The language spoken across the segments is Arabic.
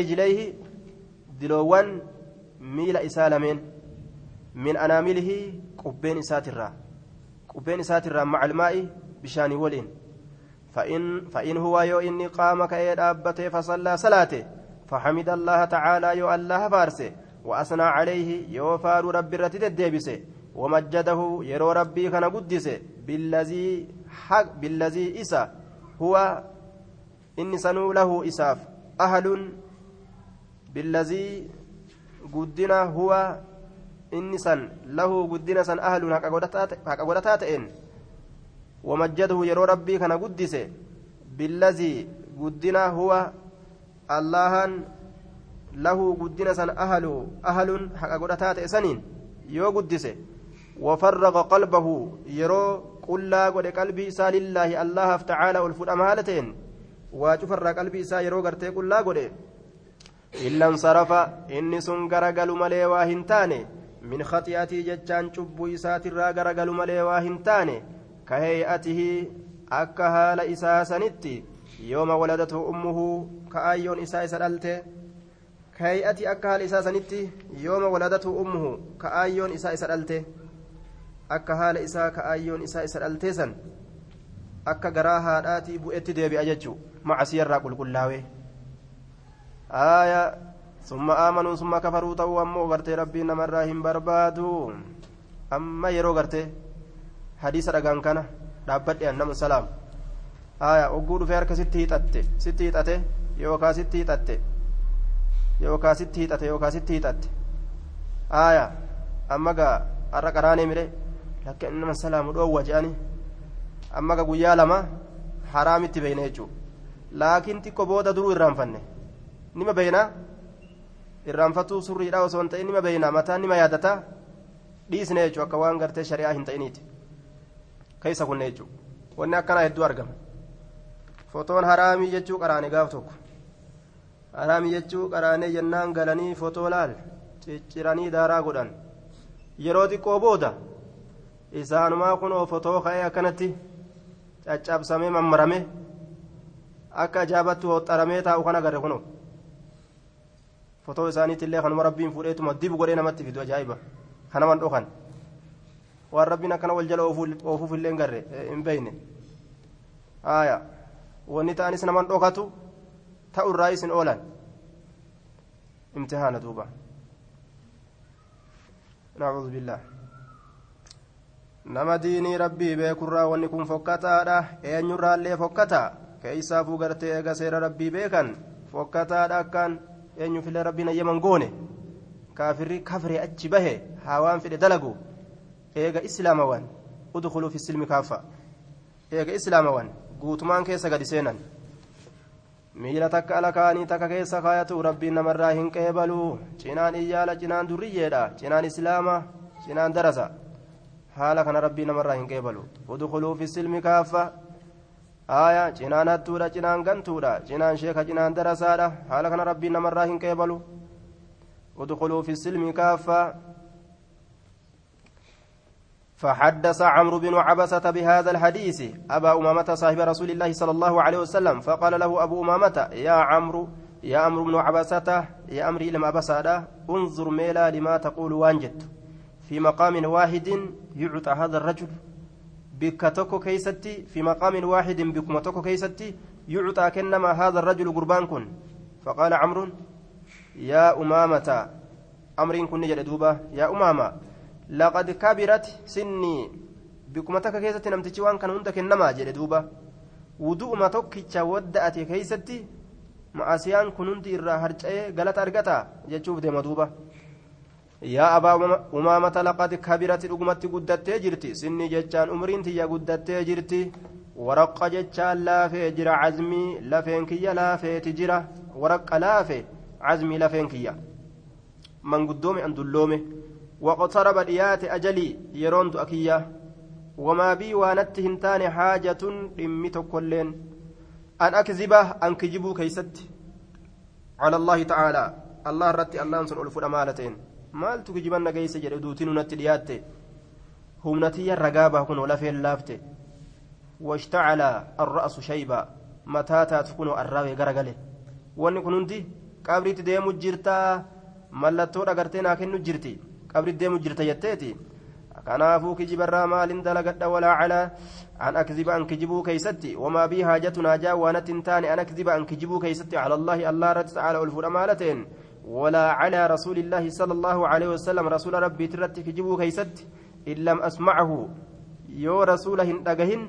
رجليه دلوان ميل إسالمين من أنامله قبين إساترا قبين إساترا مع الماء بشان ولين فإن, فإن هو يو إني قام كأيد أبته فصلى صلاته فحمد الله تعالى يو الله فارسه وأثنى عليه يو فار رب الديبسه ومجده يرو ربي كان قدسه بالذي حق بالذي إسا هو إني سنو له إساف أهل بالذي قدنا هو إني سن له قدنا سن أهل حق قدتاتئن ومجده يرو ربي كان قدسه بالذي قدنا هو allahan lahu guddina san ahalu ahalun haqa godhataa ta'e saniin yoo guddise wafarraqa qalbahu yeroo qullaa godhe qalbii isaa lillaahi allahaaf tacaala ol fudhama haala ta'een waa cufarraa qalbii isaa malee waa hin taane min khati'atii jechaan cubbuu isaatirraa garagalu malee waa hin taane ka heey'atihi akka haala isaa sanitti yooma waladatu ummuhu كأيون إساء سألته كهيئتي أكا إساء سنتي يوم ولدته أمه كأيون إساء سألته أكا هال إساء كأيون إساء سألته سن أكا قراها آتي بؤتي ديبي أججو مع سيرا قل aaya summa aamanuu summa kafaruu ta'uu ammoo gartee rabbiin namarraa hin barbaadu. Amma yeroo gartee hadiisa dhagaan kana dhaabbadhe annamu salaam. Aaya ogguu dhufee harka sitti hiixatte sitti hiixate yookaa sitti hiixatte yookaa sitti hiixate yookaa sitti hiixatte aaya amma gaa har'a qaraanee mire lakkee innama salaamu dhoowwa je'ani. Amma gaa guyyaa lama haraamitti beeyne jechuudha. Laakiin xiqqoo booda duruu irraanfanne. Nima beeyna irraanfatuu surriidha osoo hin ta'in nima beeyna mataan nima yaadata dhiisne jechuu akka waan gartee shari'aa hin ta'iniiti keessa kunne jechuu wanni akkanaa hedduu argama fotoon haraamii jechuu qaraane gaaf tokko haraamii jechuu qaraanee jennaan galanii fotoo laal cicciranii daaraa godhan yeroo xiqqoo booda isaanumaa kunoo fotoo ka'ee akkanatti caccabsamee mammarame akka ajaa'ibatti hoxxaramee taa'u kan agarre kunoo fotoo isaaniitillee kanuma rabbiin fuudheetuma dibu godhee namatti fidu ajaa'iba. Kanaman dhokan waan rabbiin akkana wal jala oofuuf illee hin garre hin beeyne haaya wanni ta'anis naman dhokatu ta'u irraa isin oolan. Imtihaana duuba. Nacuudhu billah nama diinii rabbii beekurraa wanni kun fokkataadha. Eenyurraallee fokkataa keeysaafuu gartee eega seera rabbii beekan? Fokkataadha akkaan eenyufillee rabbiin ayyaman goone kaafirri kafre achi bahe haa waan fedhe dalagu eega islaamawan udkuluu fi silmi kaaffa eega islaamawan guutumaan keessa gadi seenan miila takka ala kaanii takka keessa kaayatu rabbiin namarraa hin qeebaluu cinaan iyyaala cinaan durriyyeedha cinaan islaama cinaan darasa haala kana rabbii namarraa hin qeebalu udkuluu fi silmi kaaffa aya cinaan hattuudha cinaan gantuudha. Cinaan sheeka cinaan darasaadha. Haala kana rabbiin namarraa hin qeebalu. Udkuluu fi silmi kaaffa. فحدث عمرو بن عبسة بهذا الحديث أبا أمامة صاحب رسول الله صلى الله عليه وسلم فقال له أبو أمامة يا عمرو يا عمرو بن عبسة يا أمري لما أبسادة انظر ميلا لما تقول وانجت في مقام واحد يعطى هذا الرجل بكتوكو كيستي في مقام واحد بكمتوكو كيستي يعطى كنما هذا الرجل قربان كن فقال عمرو يا أمامة أمر كن جل يا أمامة لقد كبرت سني بكما تكا كيستي نمتشي وان كان هندك النما جل دوبا ودوء ما توكيتشا ودأتي كيستي ma'asiyaan kun hundi irraa harca'ee galata argata jechuuf deema duuba. Yaa abaa umaamata laqad kabirati dhugumatti guddattee jirti sinni jechaan umriin tiyya guddattee jirti waraqqa jechaan laafee jira cazmii lafeen kiyya laafeeti jira waraqqa laafe cazmii lafeen kiyya manguddoome an dulloome waqtaraba dhiyaate ajalii yeroon du'a kiyya wamaa bii waanatti hin taane haajatun dhimmi tokkolleen أن أكذب أن كجبوا كيست على الله تعالى الله رتي الله أنصر ألف أمالتين مال تكجبن كيس جردوتين نتليات هم نتي الرقابة كن ولا في اللافت واشتعل الرأس شيبا متى تكون الراوي غرغله وان كنندي qabriitti deemu jirtaa mallattoo dhagartee naa kennu jirti qabriitti deemu jirta jetteeti kanaafuu kijibarraa maalin dalagadha walaa calaa an akziba an kijibuu keeysatti wamaa bii haajatunaa jaa waanatti hin taane an akziba an kijibuu keeysatti cala allaahi allah irratti tacaala ol fuudha maala ta'en ولا على رسول الله صلى الله عليه وسلم رسول ربي ترتي كجبو كيست إن لم أسمعه يو رسوله دقهن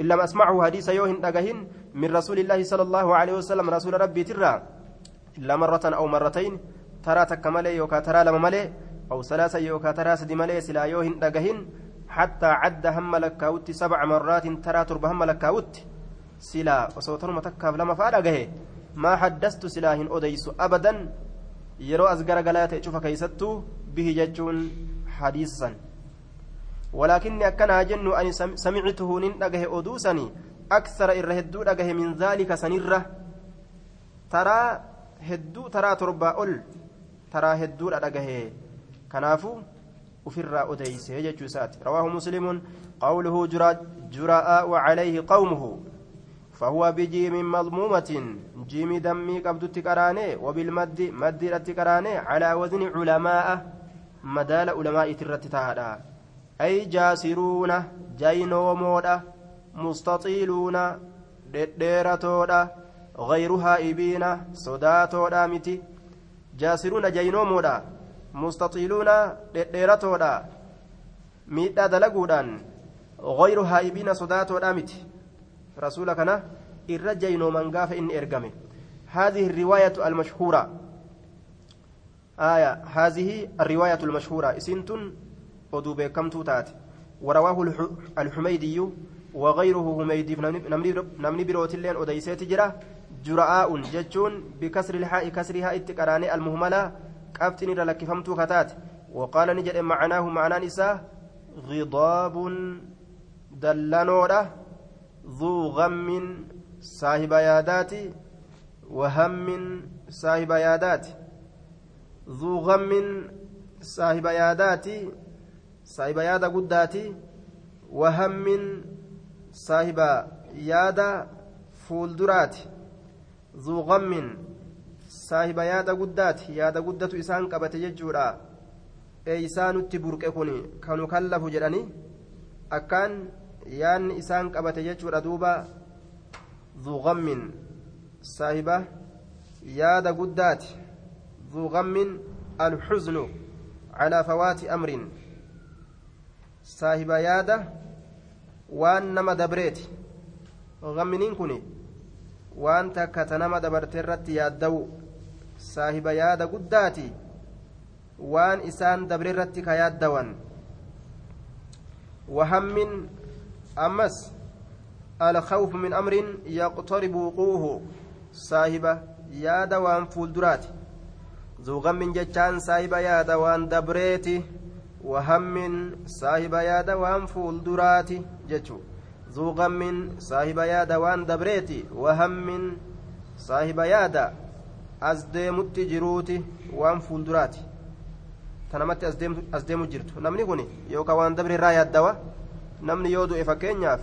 إن لم أسمعه حديث يو دقهن من رسول الله صلى الله عليه وسلم رسول ربي ترى إلا مرة أو مرتين ترى تكملي يوكا ترى لما ملي أو ثلاثة يوكا ترى سدي ملي سلا يو دقهن حتى عد هم لكاوت سبع مرات ترى ترب هم لكاوت سلا وصوتر متكاف لما فارقه ما حدثت سلاهن أديس أبدا yeroo as garagalaa ta'e cufa keeysattuu bihi jechuun hadiisan walaakinni akkanaa jennu ani samictuhu nin dhagahe oduu sani aksara irra hedduu dhagahe min dhaalika sanirra taraa hedduu taraa torbaa ol taraa hedduudha dhagahe kanaafu ufirraa odeyse jechuu isaati rawaahu muslimun qawluhu juraa'aa wacalayhi qawmuhu فهو بجيم مضمومة جيم دمي قبضت كراني وبالمد مد كراني على وزن علماء مدال علماء ترتتها أي جاسرون جينومودا مستطيلون ديرتودا غير هائبين صداتودا متي جاسرون جينومودا مستطيلون ديرتودا ميدا دلقودان غير هائبين صداتودا متي رسول كان الرجل من قاف إن إرقمه هذه الرواية المشهورة. آية هذه الرواية المشهورة. إسنتن ودوب كم توتات. ورواه الحميدي وغيره هميدي نمني بروتلين أديسيت جرا. جراء ججون بكسر الحاء كسرها اتقراني المهملة. كافتني لك فهمتو كتات. وقال نجد معناه معنى نساء غضاب دلنوره ذو غم صاحب يادات وهم صاحب يادات ذو غم صاحب يادات صاحب يادا قدات وهم صاحب يادا فولدرات ذو غم صاحب يادا قدات يادا قدات إسان قبت يجورا. إيسان تبرك كوني كانوا كلفوا جراني. أكان yaanni isaan qabate jechuudha duuba zuuqammin saahiba yaada guddaati zuuqammin alxuznu calaa fawaati amrin saahiba yaada waan nama dabreeti gamminiin kun waan takka ta nama dabarte irratti yaaddawu saahiba yaada guddaati waan isaan dabre irratti ka yaaddawan wahammin الخوف من أمر يقترب وقوعه. صاحبة يادا وان فولدرات ذو غم جتان صاحبة يادا وان دبريتي. وهم صاحبة يادا وان فولدرات جتشو ذو غم صاحبة يادا وان دبريتي. وهم صاحبة يادا أزديمت جروتي وان فولدرات tanamatti as deemu jirtu namni kun yookaan waan dabre irraa yaaddawa namni yoo du'e fakkeenyaaf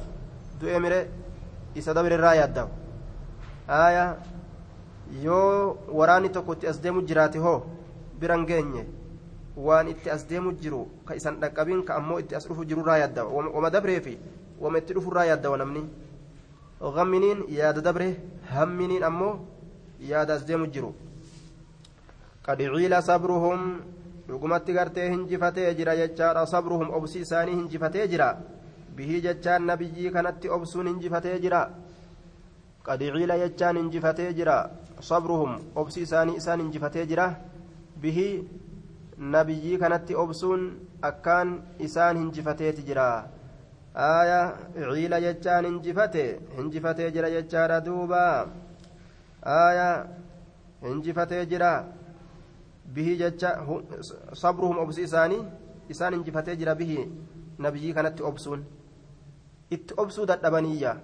du'e mire isa dabre irraa yaaddawa haaya yoo waraanni tokko itti as deemu jiraate hoo biran geenye waan itti as deemu jiru ka isan dhaqqabiin ka ammoo itti as dhufu jirurraa yaaddawa wama dabree fi wama itti dhufurraa yaaddawa namni gamminiin yaada dabre hamminiin ammoo yaada as deemu jiru qad sabruhum dhugumatti gartee hinjifatee jira jechaadha sabruhum obsi isaanii hinjifatee jira bihii jechaan nabiyyii kanatti obsuun hinjifatee jira qad ciila jechaan hinjifatee jira sabruhum obsi isaanii isaan hinjifatee jira bihii nabiyyii kanatti obsuun akkaan isaan hinjifateeti jira aaya ciila jechaan hinjifate hinjifatee jira jechaadha duuba aaya hinjifatee jira bihii jecha sabruhum obsi isaanii isaan hinjifatee jira bihii nabiyyii kanatti obsuun itti obsuu dadhabaniyya.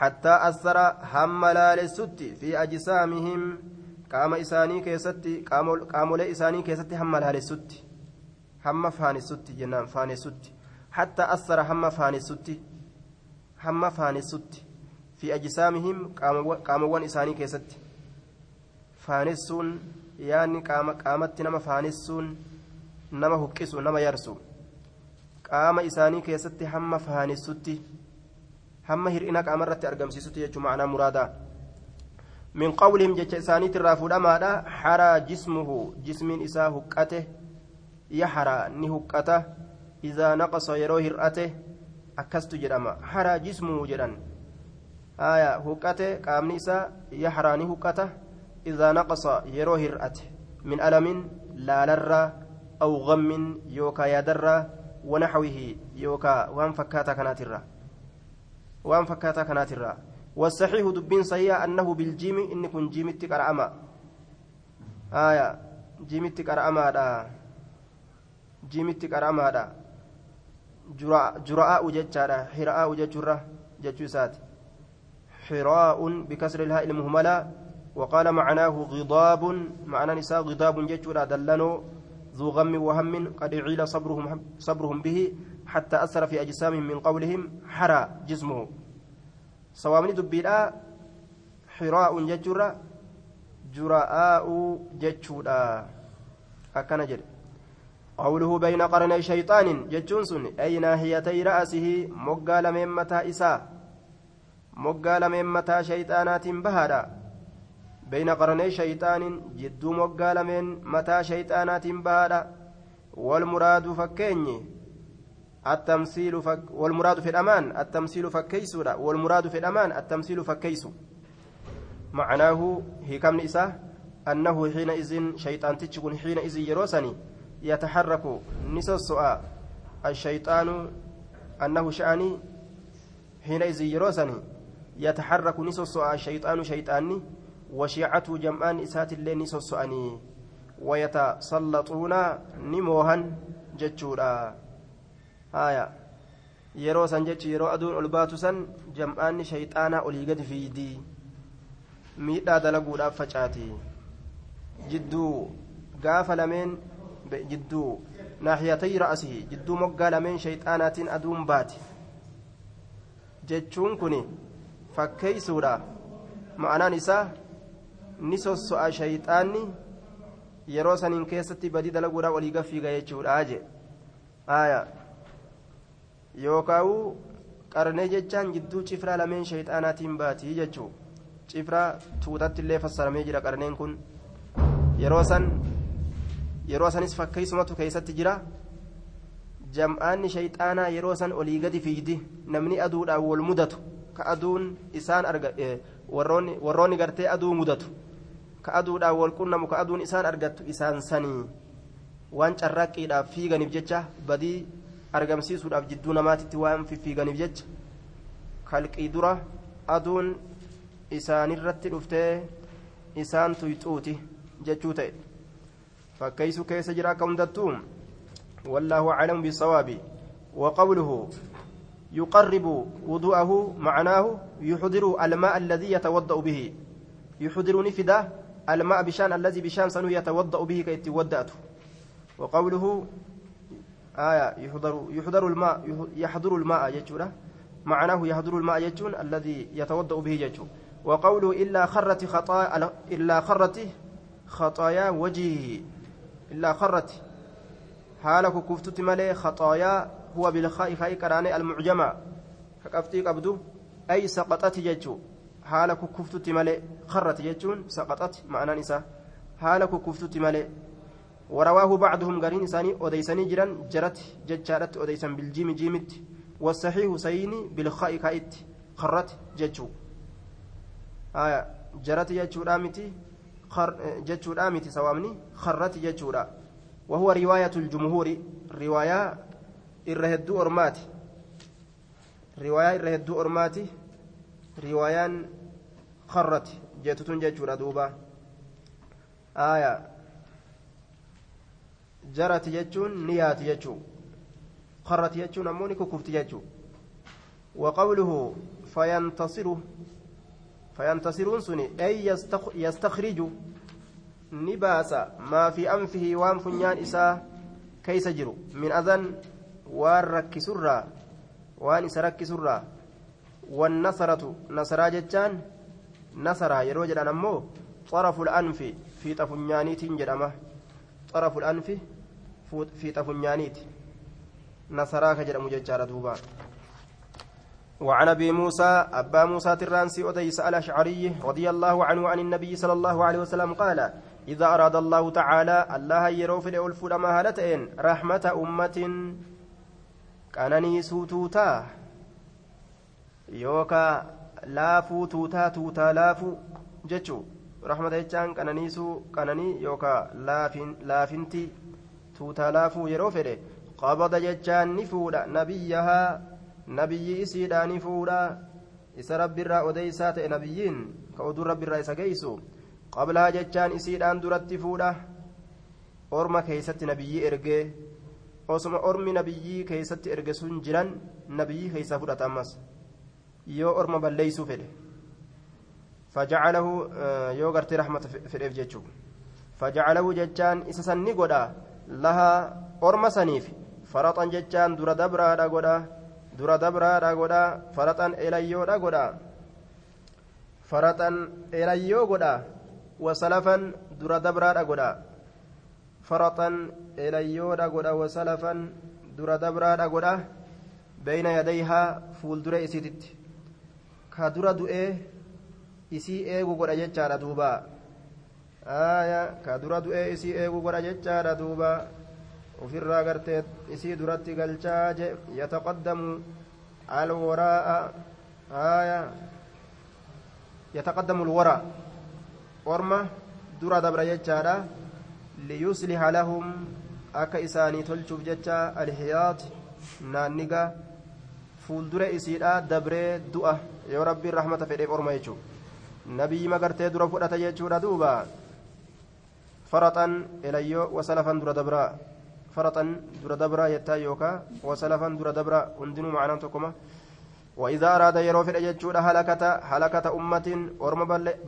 Hattaa asara hamma laalessutti fi ajsaamihim qaama isaanii keessatti qaamolee isaanii keessatti hamma laalessutti. Hamma faanessutti jennaan faanessutti. Hattaa asara hamma faanessutti hamma faanessutti fi ajsaamihim qaamowwan isaanii keessatti. Faanessuun yaanni qaamatti nama faanessuun nama huqqisu nama yarsu qaama isaanii keessatti hamma faanessutti hamma hir'ina qaamarratti argamsiisutti jechuun ma'anaa muraadaa min qawlihim jecha isaaniitti irraa fuudhamaadha haraa jismuhu jismiin isaa huqqate yaxaraa ni huqqata idaa naqasa yeroo hir'ate akkastu jedhama haraa jismuhu jedhan haya huqqate qaamni isaa yaxaraa ni huqqata idaa naqasa yeroo hir'ate min alamin laalarraa aw gammin yaadarraa wanaxwihi yookaa waan fakkaataa kanaatirraa waan fakkaataa kanaatirraa والصحيح دبين صحيح أنه بالجيم إن كن جيمتي قرأما آية. جيمتي قرأما دا. جيمتي قرأما دا. جراء جتشارا حراء جتشرة جتشوسات حراء بكسر الهاء المهملة. وقال معناه غضاب. معنى نساء غضاب جتشرا دلنو ذو غم وهم قد عيل صبرهم صبرهم به حتى أثر في أجسامهم من قولهم حرى جسمه. sawaamni dubbiidha xiraa'uun jechuurra juraa'aa'uu jechuudha akkana jedhe قوله بين قرني شيطان جتشونسون أي ناحيتي رأسه؟ مقال من متى إساء. مقال من متى شيطانات بهادا. بين قرني شيطان جدو مقال من متى شيطانات بهادا والمراد فكيني. التمثيل فك والمراد في الأمان. التمثيل فكيس والمراد في الأمان. التمثيل فكيس معناه هي كم نساء أنه حينئذ شيطان تشكون حينئذ يروسني. يتحرك. نسى السؤال. الشيطان أنه شأني حينئذ يروسني. يتحرك. نسى السؤال. الشيطان شيطاني. وشيعته جمعان إسات الليل نسى السؤال ويتسلطون نموهن جتشورا haya yeroo san jechi yeroo aduun ol baatu san jam'aanni shayxaanaa olii gadi fiidii miidhaa dalaguudhaaf facaati jidduu gaafa lameen jidduu naaxiyatay ra'asihi jidduu moggaa lameen shayxaanaatiin aduun baati jechuun kun fakkeeysuudha ma'anaan isaa ni sosso'a shayxaanni yeroo saniin keessatti badii dalaguudhaaf olii gafiiga jechuudha jee. Haya yookaan qarnee jechaan jidduu cifraa lameen shayxaanaatiin baatii jechuun cifraa tuutatti illee fassaramee jira qarneen kun. Yeroo san yeroo sanis fakkeessumatu keessatti jira. Jam'aanni shayxaanaa yeroo san olii gadi fiigdi namni aduudhaan wal mudatu ka aduun isaan arga warroonni gartee aduu mudatu ka aduudhaan wal qunnamu ka aduun isaan argattu isaan sanii waan carraaqqiidhaaf fiiganiif jecha badii. argamsiisuudhaaf jidduu namaatitti waan fiffiiganiif jecha kalqii dura aduun isaanirratti dhuftee isaan tuyxuuti jechuu ta'e fakkeeysu keessa jira akka hundattuu والله أعلم بالصواب وقوله يقرب وضوءه معناه يحضر الماء الذي يتوضأ به يحضر نفدا الماء بشان الذي بشان سنه يتوضأ به كي يتودأته وقوله آية يحضر يحضر الماء يحضر الماء يجورة. معناه يحضر الماء يجون الذي يتوضأ به يجون. وقوله إلا خرت خطايا إلا خرت خطايا وجهه إلا خرت. حالك كفتت ملي خطايا هو بالخاء خاء كراني المعجمة. كفتي قبدو أي سقطت يجو حالك كفتت ملي خرت يجون سقطت معنى نساء حالك كفتت ملي ورواه بعضهم قرين إساني أديساني جران جرت ججارت أديسان بالجيم جيمت والصحيح سيني بالخاء كايت خرت ججو آية جرت ججو رامتي خر ججو رامتي سوامني خرت ججو وهو رواية الجمهور رواية الرهدو أرماتي رواية الرهدو أرماتي روايان خرت جتتون ججو دوبا آية ni yaati jechuu. Qarrati jechuun ammoo ni kukufti jechuu. وقوله فينتصر فينتصرون سني أي يستخرج نباس ما في أنفه وان فنيان إساء كيس جرو من أذن وان ركسرا وان إسركسرا والنصرة نصرا جتان نصرا يروج أمو طرف الأنف في طفنيانيت جرمه. طرف الأنف في طفنيانيت نصراك جرم ججار دوبا. وعن أبي موسى أبا موسى ترانسي اديس الاشعري رضي الله عنه عن النبي صلى الله عليه وسلم قال إذا أراد الله تعالى الله يرو في الالف لما هلتين رحمة أمة كانني سوتوتا يوكا laafuu tuutaa tuutaa laafuu jechuu rahmata jechaan qananiisuu qananii yookaan laafinti tuutaa laafuu yeroo fedhe qabada jechaan ni fuudha nabiyyahaa nabiyyi isiidhaa ni fuudha isa rabbiirraa odeysaa ta'e nabiyyiin ka oduu rabbiirraa isa geessu qablahaa jechaan isiidhaan duratti fuudha orma keeysatti nabiyyii ergee osuma ormi nabiyyii keeysatti erge sun jiran nabiyyii keeysaa fudhata ammas yoo orma balleeysuu fedhe fajacalahu yoo gartee rahmata fedheef jechuu fajacalahu jechaan isa san ni godha lahaa orma saniif faraxan jechaan dura dabraadha godha dura dabraadha godha faraxan elayyoodha godha faraxan elayyoo godha wasalafan dura dabraadha godha faraxan elayyoodha godha wasalafan dura dabraadha godha beyna yadayhaa fuuldure isiititti ka dura du'ee isii eegu godha jechaadha duuba aya ka dura du'ee isii eegu godha jechaadha duuba ofirraa gartee isii duratti galchaa je yataqaddamu alwaraa'a aya yataqaddamu alwaraa orma dura dabra jechaadha liyusliha lahum akka isaanii tolchuuf jecha alhiyaat naanniga fuuldure isiidha dabree du'a yoo rabbiin rahmata fedheef orma jechuudha nabiyyi magartee dura fudhata jechuudha duuba faraxan elayyoo wasalafan dura dabraa faraxan dura dabraa jettaa yookaan wasalafan dura dabraa hundinuu macnaan tokkoma وإذا أراد يروفد يجود هلكة هلكة أمة أرم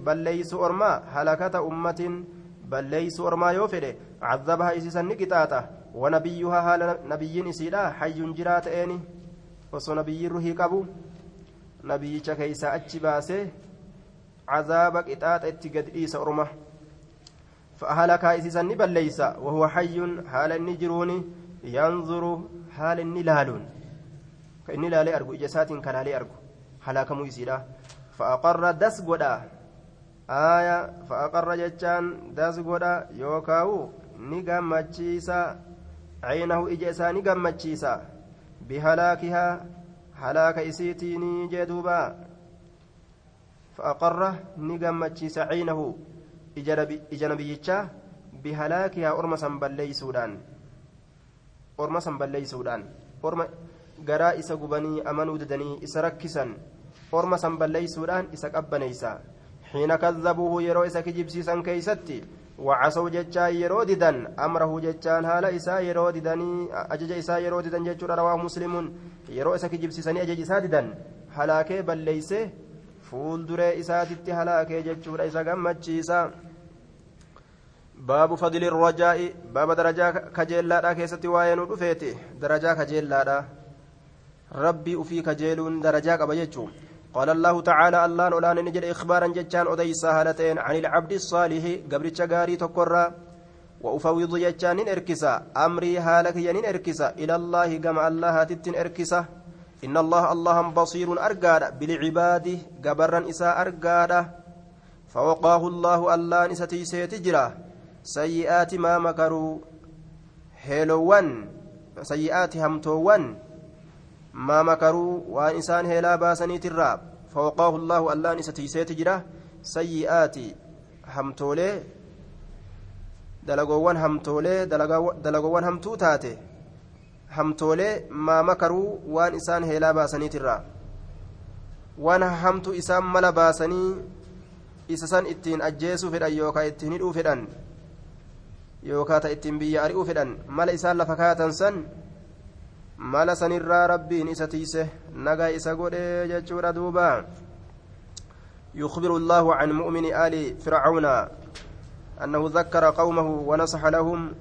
بليس أرما هلكة أمة بليس أرما يوفد عذبها إسيسا نكتاتا ونبيها هال نبي إسيلا حي جرات أني وصو نبي روحي قبو nabiyyicha keeysaa achi baasee cazaaba qixaaxa itti gad dhiisa orma فأهلكا إسيسا نبليس وهو حي حال إني جرون ينظر حال إني لالون كإني لالي أرجو إجسات كلالي أرجو هلاك مويسيرا فأقر دس قدا آية فأقر جتان دس قدا يوكاو نقام عينه إجسا نقام بهلاكها halaaka isiitiinii jee duuba. Fa'aqarra ni gammachiisa ciinahu. Ija nabiyyichaa bihalaakihaa orma san balleeysuudhaan. Orma san balleeysuudhaan. Orma garaa isa gubanii amanuu didanii isa rakkisan. Orma san balleeysuudhaan isa qabbaneeysa. Xiina kadhabuuhu yeroo isa kijibsiisan keeysatti وعصوا جتان يرو ددن أمره جتان هالا إساء يرو ددني أجج إساء يرو ددن رواه مسلم. يرو إساء كجبسيسني أجج إساء ددن بل ليس فول دري إساء تتي هلاكي جتشور إساء قمتشيسا باب فضل الرجاء باب درجة كجيل لا كيستي واين ودفيتي. درجة كجيل لا ربي أفي كجيلون درجة كبجتشو قال الله تعالى الله نولان نجد إخبارا جتان أديسا هالتين عن العبد الصالح قبل تشغاري تقرى وأفوض جتان إركسا. أمري هالك ين إركسا. إلى الله كما الله تتن إركسا. إن الله الله بصير أرقاد بالعباد قبرا إساء أرقاد فوقاه الله الله نستي سيتجرى سيئات ما مكروا. هيلوان. سيئات همتوان. ما مكروا وان انسان هلا باسنيت الراب فوقاه الله الله نستيسيت جرا سيئات همتولي dalagoowwan hamtoolee dalagoowwan hamtuu taate hamtoolee maa makaruu waan isaan heelaa baasaniitirraa waan hamtu isaan mala baasanii isa san ittiin ajjeesuu fedhan yookaan ittiin hidhuu fedhan yookaan ittiin biyya ari'uu fedhan mala isaan lafa kaatan san mala sanirraa rabbiin isa tiise nagaa isa godhee jechuudha duuba. يخبر الله عن مؤمن آل فرعون أنه ذكر قومه ونصح لهم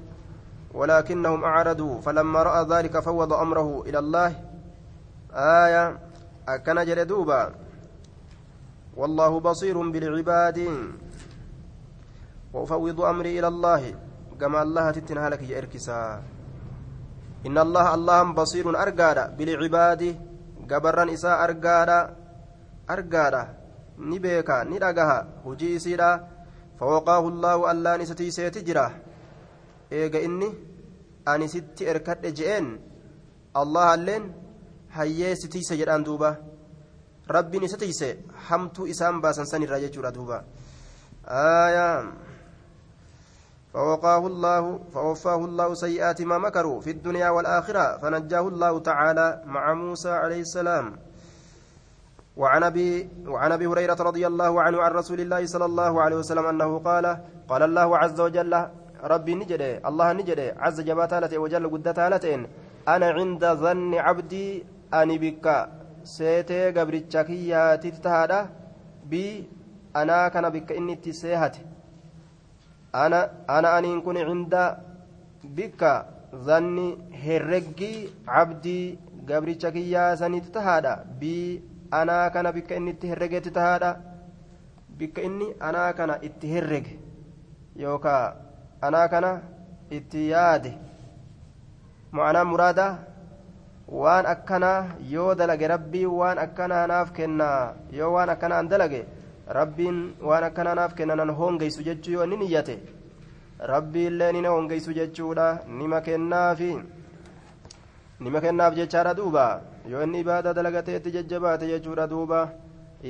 ولكنهم أعرضوا فلما رأى ذلك فوض أمره إلى الله آية أكن جلدوبا والله بصير بالعباد وأفوض أمري إلى الله كما الله تتنها لك يا إركسا إن الله اللهم بصير أرقادا بالعباد قبرا إساء أرقادا أرقادا نبيكا ندقها هجي سيدا فوقاه الله ألا نستي سيتجرا. إيقا إني أني ستي إركاد جئين الله اللين si tiise jedhaan duuba rabbiin isa tiise hamtuu isaan baasan san irraa jechuudha duuba aayaa فوقاه الله فوفاه الله سيئات ما مكروا في الدنيا والآخرة. فنجاه الله تعالى مع موسى عليه السلام. وعن ابي وعن أبي هريرة رضي الله عنه عن رسول الله صلى الله عليه وسلم أنه قال قال الله عز وجل ربي نجده الله نجده عز جبات وجل قدت أنا عند ظن عبدي bikka seetee gabricha kiyyaatitti tahaadha bi anaa kana bikka inni itti seehate ana ana aniin kun cinda bikka zanni herreggii cabdii gabricha kiyyaa sanitti tahaadha bi anaa kana bikka inni itti herregeetti tahaadha bikka inni anaa kana itti herrege yookaa anaa kana itti yaade ma'anaa muraadaa waan akkanaa yoo dalage rabbiin waan akkanaa naaf kenna yoo waan akkanaan dalage rabbiin waan akkanaa naaf kenna nan hongeysu jechuu yoo inni niyyate rabbiillee nina hongeysu jechuudha nima kennaafi nima kennaaf jechaadha duuba yoo inni ibaadaa dalagateetti jajjabaate jechuudha duuba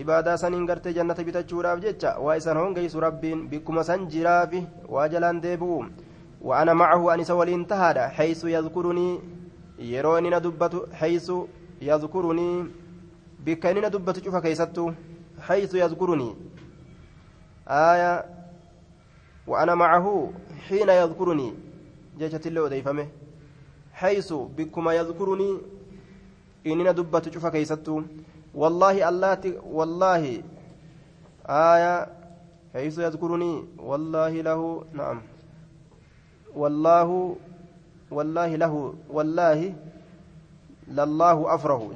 ibaadaa saniin gartee jannata bitachuudhaaf jecha waa isan hongeysu rabbiin bikkuma san jiraafi waa jalaan deebi'u وأنا معه أنس ولين تهادا حيث يذكرني yeroo inni na dubbatu haysu yadkurunii bikka inni haysu yadkurunii aya وأنا معه حين يذكرني. جيشة اللي أديفمه حيث بكما يذكرني إننا دبت شوف كيستو. والله الله والله آية حيث يذكرني والله له نعم. والله والله له والله لله أفره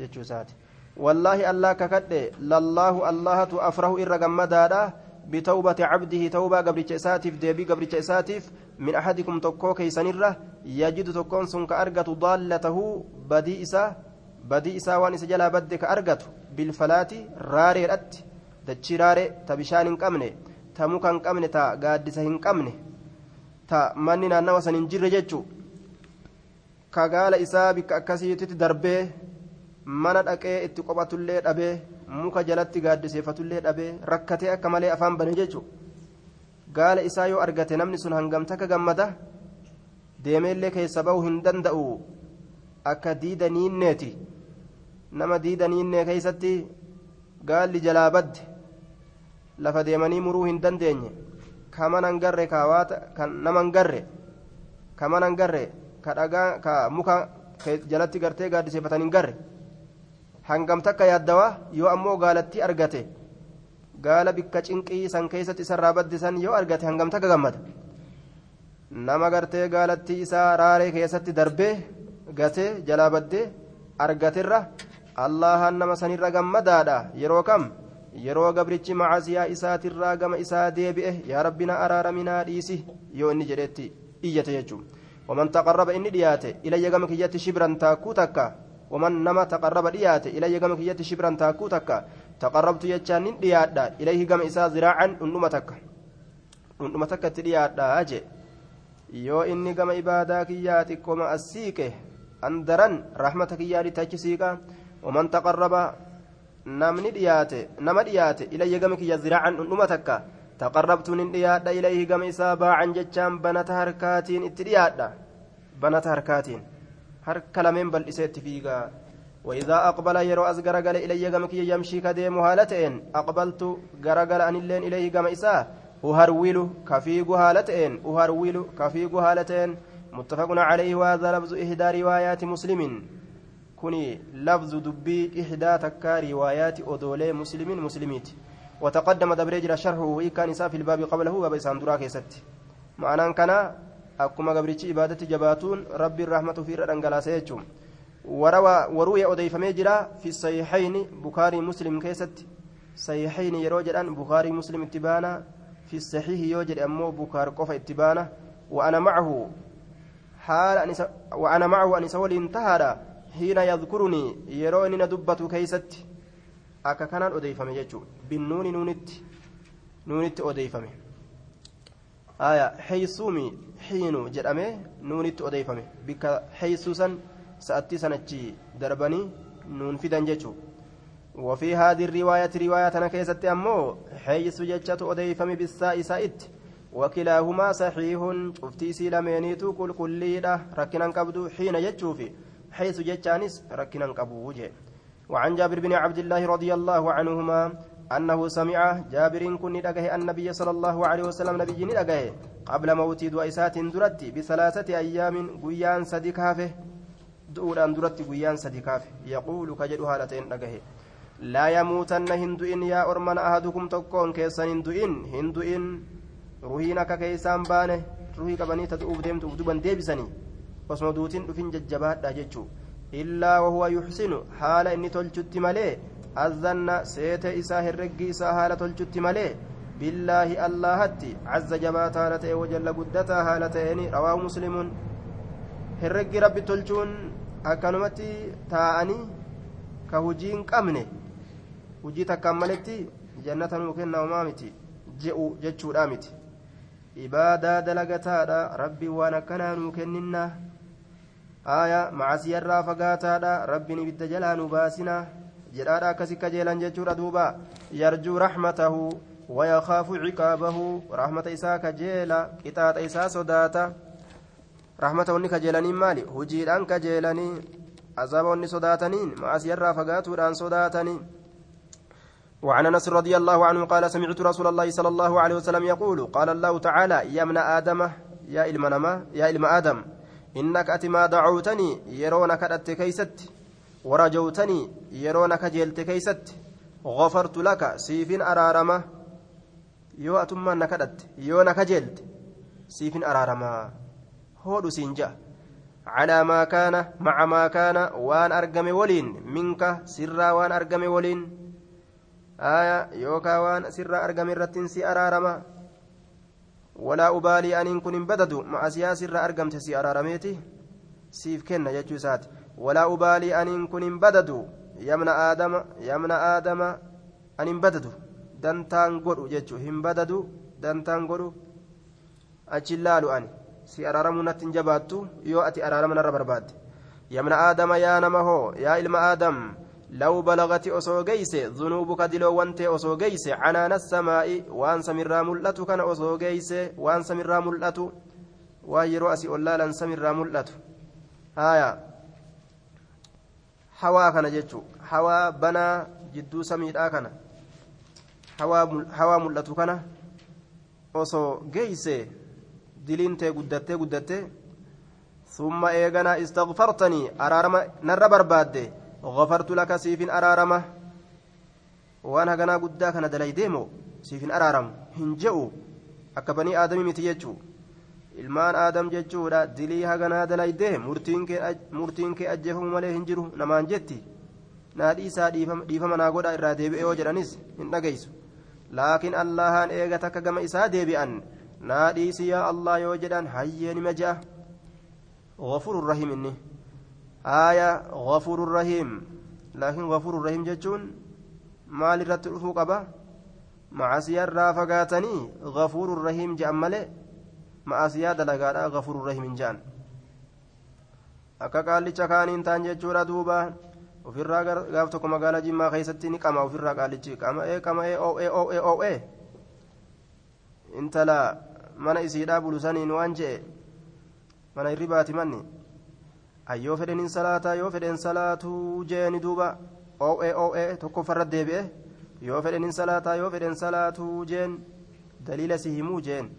جتشوسات والله الله ككد لله الله أفره إر جمدادا بتوبة عبده توبة قبل جساتف ديبي قبل جساتف من أحدكم تكو كيسنرة يجد تكون سنك أرقة ضالته بديئسة بديئسة وانس جلا بدك أرقة بالفلات راري رت دتشي راري تبشان قمني تموكا قمني تا naannawa san hin jirre jechuu ka gaala isaa bikka akkasiitti darbee mana dhaqee itti qophatullee dhabee muka jalatti gaaddiseeffatullee dhabee rakkatee akka malee afaan bane jechuu gaala isaa yoo argate namni sun hangamta akka gammada deemeellee keessa bahuu hin danda'u. Akka diida niinneeti. Nama diida niinnee keessatti gaalli jalaa badde. Lafa deemanii muruu hin dandeenye. kaman hangarre kaawaata kan nama hangarre kaman hangarre ka dhagaa ka muka jalatti gartee gaaddiseeffatan hin garre hangam takka yaaddawaa yoo ammoo gaalatti argate gaala bikka cinqii san keessatti isarraa baddisan yoo argate hangam takka gammada. Nama gartee gaalatti isaa raaree keessatti darbee gatee jalaa baddee argatirra allahan nama sanirra gammadaadha. Yeroo kam? Yeroo gabrichi macasiyaa isaatirraa gama isaa deebi'e yaa rabbina araaraminaa dhiisi! yoo inni jedhetti iyyate jechuun. Waman taqarraba inni dhiyaate ilayya gama kiyyatti shibran taakkuu takka waman nama taqarraba dhiyaate ilayya gama kiyyatti shibran taakkuu takka taqarrabtu jechaan nin dhiyaadha ilayhi gama isaa ziraacan dhundhuma takka dhundhuma takka itti dhiyaadha je yoo inni gama ibaadaa kiyyaa xiqqooma as siiqe andaran rahmata kiyyaadhitti achi siiqa waman taqarraba namni dhiyaate nama dhiyaate ilayya gama kiyya ziraacan dhundhuma takka taqarrabtu nin dhiyaadha ilayhi gama isaa baacan jechaan banata harkaatiin itti dhiyaadha banata harkaatiin harka lameen bal'isee itti fiigaa. وإذا أقبل يرو أز غرغل إلي غم كي يمشي كديم هالتين أقبلت غرغل أن اللين إليه غم إسا أهرول كفيق هالتين أهرول كفيق هالتين متفق عليه وهذا لفظ إحدى روايات مسلم. كوني لفظ دبي إحدى تكا روايات أدولي مسلم مسلميت. وتقدم دبريجر شرحه وإن في الباب قبله وبيسان دراك يست معنى كان أكما قبرتي إبادة جباتون ربي الرحمة في رنقلا سيجم وروى وروي أديفمي جرا في الصحيحين بخاري مسلم كيست صحيحين يروجل بخاري مسلم اتبانا في الصحيح يوجد أمو بكار قف اتبانة وأنا معه حال أن وأنا معه أن سولي انتهى حين يذكرني يروني ندبة كيست أكا كان أديفم يجو بالنون نونت نونت أديفم آية حيثومي حينو جرأمي نونت أديفم بك حيثوسا سأتي سنتي دربني نون فدان جيتشو وفي هذه الرواية رواية أنا كيست أمو حيث جتشت أديفم بالساء سائت وكلاهما صحيح شفتي سيلمينيتو كل كليدة ركنا قبدو حين جتشوفي حيث جتشانس ركنا قبو وعن جابر بن عبد الله رضي الله عنهما أنه سمع جابر كن دقه النبي صلى الله عليه وسلم نبي دقه قبل موت دويسات درت بثلاثة أيام قيان صديقافه دؤودhaan duratti guyyaan sadi kaafe yaquulu ka jedhu haala ta'een dhagahe laa yamuutanna hin du'in yaa ormana ahadukum tokkoon keessan hin du'in hin du'in ruhiin akka keeysaan baane ruhii qabanii ta du'uuf deemtu uf duban deebisanii osuma duutiin dhufin jajjabaadha jechuu illaa wahuwa yuxsinu haala inni tolchutti malee azanna seete isaa herreggi isaa haala tolchutti malee billaahi allahatti cazza jabaata haala ta'e wajalla guddataa haala ta'eni rawaahu muslimuun herreggi rabbi tolchuun akkanumatti taa'anii ka hujii hin qabne. Hujii takkaan maletti jannata nuu kenna homaa miti je'u jechuudha miti. Ibaadaa dalagataadha rabbi waan akkanaa nuu kenninna. Aya macasiyarraa fagaataadha rabbiin ibidda jalaa nu baasina jedhaadha akkasi kajeelan jechuudha duuba yarjuu raxmatahu wayakaafu ciqaabahu rahmata isaa kajeela qixaaxa isaa sodaata rahmata wanni kajeelaniin maali hujiidhaan kajeelanii azaaba wanni sodaataniin macasiyarraa fagaatuudhaan sodaatanii وعن انس رضي الله عنه قال سمعت رسول الله صلى الله عليه وسلم يقول قال الله تعالى يا ابن آدم يا علم يا علم آدم انك اتما دعوتني يرونك ورجوتني يرونك جلت كيست غفرت لك سيف ارارمه يو اتما نكدت يو نكجلت سيف ارارمه هود سينجا على ما كان مع ما كان وان ارقم ولين منك سرا وان ارقم ولين yookaa waan sirraa argame irrattiin si araarama walaa ubaalii aniin kun hin badadu ma'asiyaa sirraa argamte si araarameeti siif kenna jechuu isaati walaa ubaalii aniin kun hin badadu yamna aadama yamna aadama an hin badadu dantaan godhu jechuu hin badadu dantaan godhu achin laalu ani si araaramuu natti hin jabaattu yoo ati araarama narra barbaadde yamna aadama yaa nama hoo yaa ilma aadam لو بلغت أسو جيس ذنوبك دلو وانت أسو جيس عنان السماء وان سمر ملأت كان أسو جيس وان سمر ملأت وهي رأسي أولا سمر ملأت آية حوا كان جتشو حوا بنا جدو سمير كان حوا حوا ملأت كان أسو جيس دلينتي قدتي قدتي ثم إيغنا استغفرتني أرارما نر بربادي غفرت لك سيف أرارمة وأنا هجنا قداك أنا دلي ديمو سيف أرارم هنجئو أكبني آدمي متيجو ilmaan aadam jechuudha dilii haganaa dalayde murtiin kee ajjeefamu malee hin jiru namaan jetti naadhii isaa dhiifama naa godha irraa deebi'e yoo jedhanis hin dhageysu laakiin allahaan eega takka gama isaa deebi'an naadhiisi yaa allah yoo jedhan hayyee nima je'a غفور رحيم inni آية غفور رحيم لكن غفور رحيم جتون qaba macasiyarraa fagaatanii gafuurun rahiim je'an malee macasiyaa dalagaadha gafuurun rahiim hin je'an akka qaallicha kaaniin taan jechuudha duuba ofirraa gaaf tokko magaalaa jimmaa keessatti ni qama ofirraa qaallichi qama'ee qama'ee oo'ee oo'ee oo'ee intala mana isiidhaa bulusaniin waan je'e mana hirribaati manni ayyoo fedhen hin salaataa yoo fedhen salaatuu jeeni duuba oo'ee oo'ee tokkoffarra deebi'e yoo fedhen hin salaataa yoo fedhen salaatuu jeen daliila si himuu jeen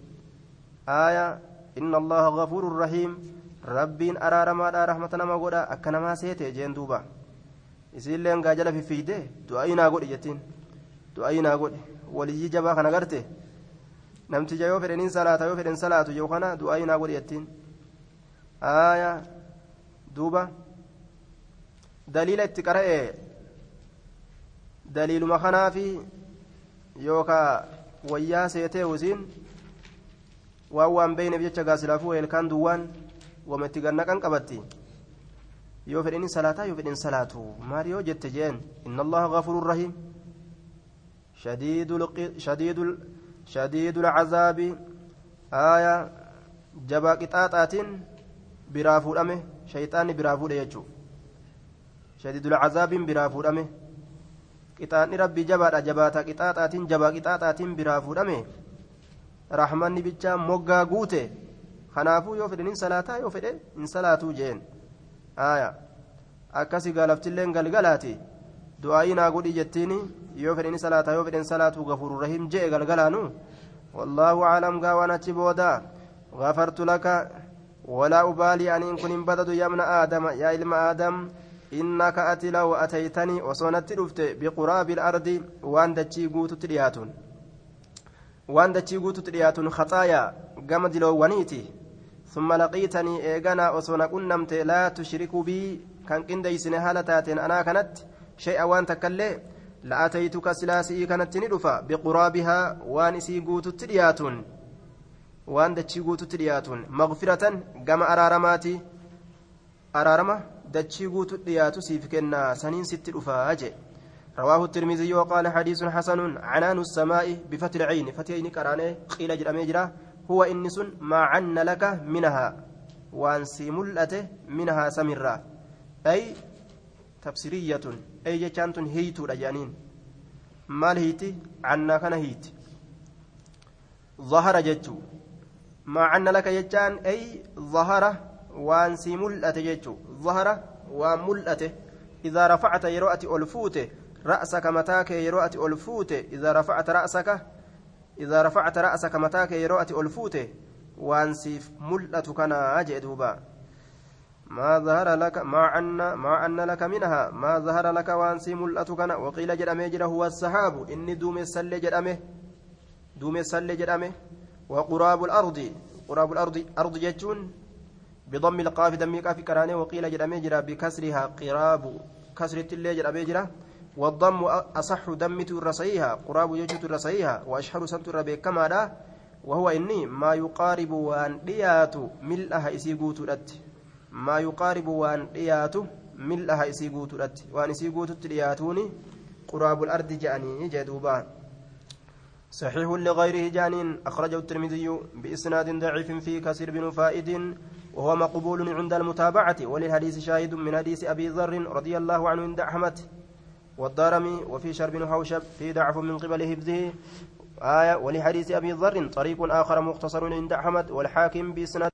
aaya inna allaha gafuurun rahiim rabbiin araaramaadha rahmata nama godha akka namaa seete jeen duuba isiilleen gaajala fiffiide du'aayii naa godhi jettiin du'aayii naa godhi waliyyii jabaa kana garte namtija yoo fedhen hin salaata yoo fedhen salaatu yoo kana du'aayii naa godhi jettiin aaya duuba daliila itti qara'e daliiluma kanaafi yookaa wayyaa seetee usiin waan waan beeyneef jecha gaasilaafuu ilkaan duwwaan wama itti gannaqan qabatti yoo fedhin salaataa yoo fedhin salaatu maal yoo jette jeen inna allaha gafuurun rahiim shadiidul cazaabi aaya jabaa qixaaxaatiin biraa fuudhame shayxaanni biraa fuudhe jechuu shadiidul cazaabiin biraa fuudhame qixaanni rabbii jabaadha jabaata qixaaxaatiin jabaa qixaaxaatiin biraa fuudhame rahmanni bichaa moggaa guute kanaafuu yoo fedhe nin salaataa yoo fedhe hin salaatuu jeen aya akkasi gaalaftilleen galgalaati du'aayii naa godhi jettiin yoo fedhe ni salaataa yoo fedhen salaatuu gafuuru rahim jee galgalaanu wallaahu aclam gaa waan achi booda gafartu laka walaa ubaalii aniin kun hin badadu yamna aadama yaa ilma aadam innaka ati law ataytanii osoo natti dhufte biquraabi ilardi waan dachii guututti dhiyaatun waan dachii guututti dhiyaatun khaxaayaa gama diloowwaniiti. ثم لقيتني إيغانا أصونا قنمت لا تشرك بي كان قنديسن هالة تاتين أنا كانت شيئا وان تكلي لأتيتك سلاسي كانت ندفا بقرابها وان سي قوت ترياتون وان دتشي قوت ترياتون مغفرة قم أرارماتي أرارمة دتشي قوت ترياتو سيفكنا سنين ست أفاجئ رواه الترمذي وقال حديث حسن عنان السماء بفتح العين. فتحين كرانة قيل جرى هو إنس ما عن لك منها. وانسي ملأته منها سمرا أي تفسيرية. أي جتانت هيت رجانين مال هيتي؟ عنا كان هيت. ظهر جتو ما عن لك جتان أي ظهر وانسي ملأته جتو ظهر وملأته إذا رفعت يروأتي ألفوته رأسك متاك يروأتي ألفوته إذا رفعت رأسك إذا رفعت رأسك متاك يروأتي ألفوته وانسيف ملأة كان أجدوبا ما ظهر لك ما أن ما أن لك منها. ما ظهر لك وأنسي ملأة كان وقيل جرأمه جرى هو السحاب. إني دوم السل جرأمه دوم السل جرأمه وقراب الأرض قراب الأرض أرض جتون بضم القاف دمي قاف كرانه وقيل جرأمه جرى بكسرها قراب. كسرة اللي جرأمه جرى والضم أصح دمت الرصيها قراب يجت الرصيها وأشهر سنت الربيك كما وهو إني ما يقارب وأن ديات ملأها إسيقوت الأت ما يقارب وأن ديات ملأها إسيقوت الأت وأن إسيقوت الدياتوني قراب الأرض جاني جدوبان صحيح لغيره جانين أخرجه الترمذي بإسناد ضعيف في كسر بن فائد وهو مقبول عند المتابعة وللحديث شاهد من حديث أبي ذر رضي الله عنه عند أحمد. والدارمي وفي شرب حوشب في ضعف من قبل حفظه. آية ولحديث أبي ذر طريق آخر مختصر عند أحمد والحاكم بإسناد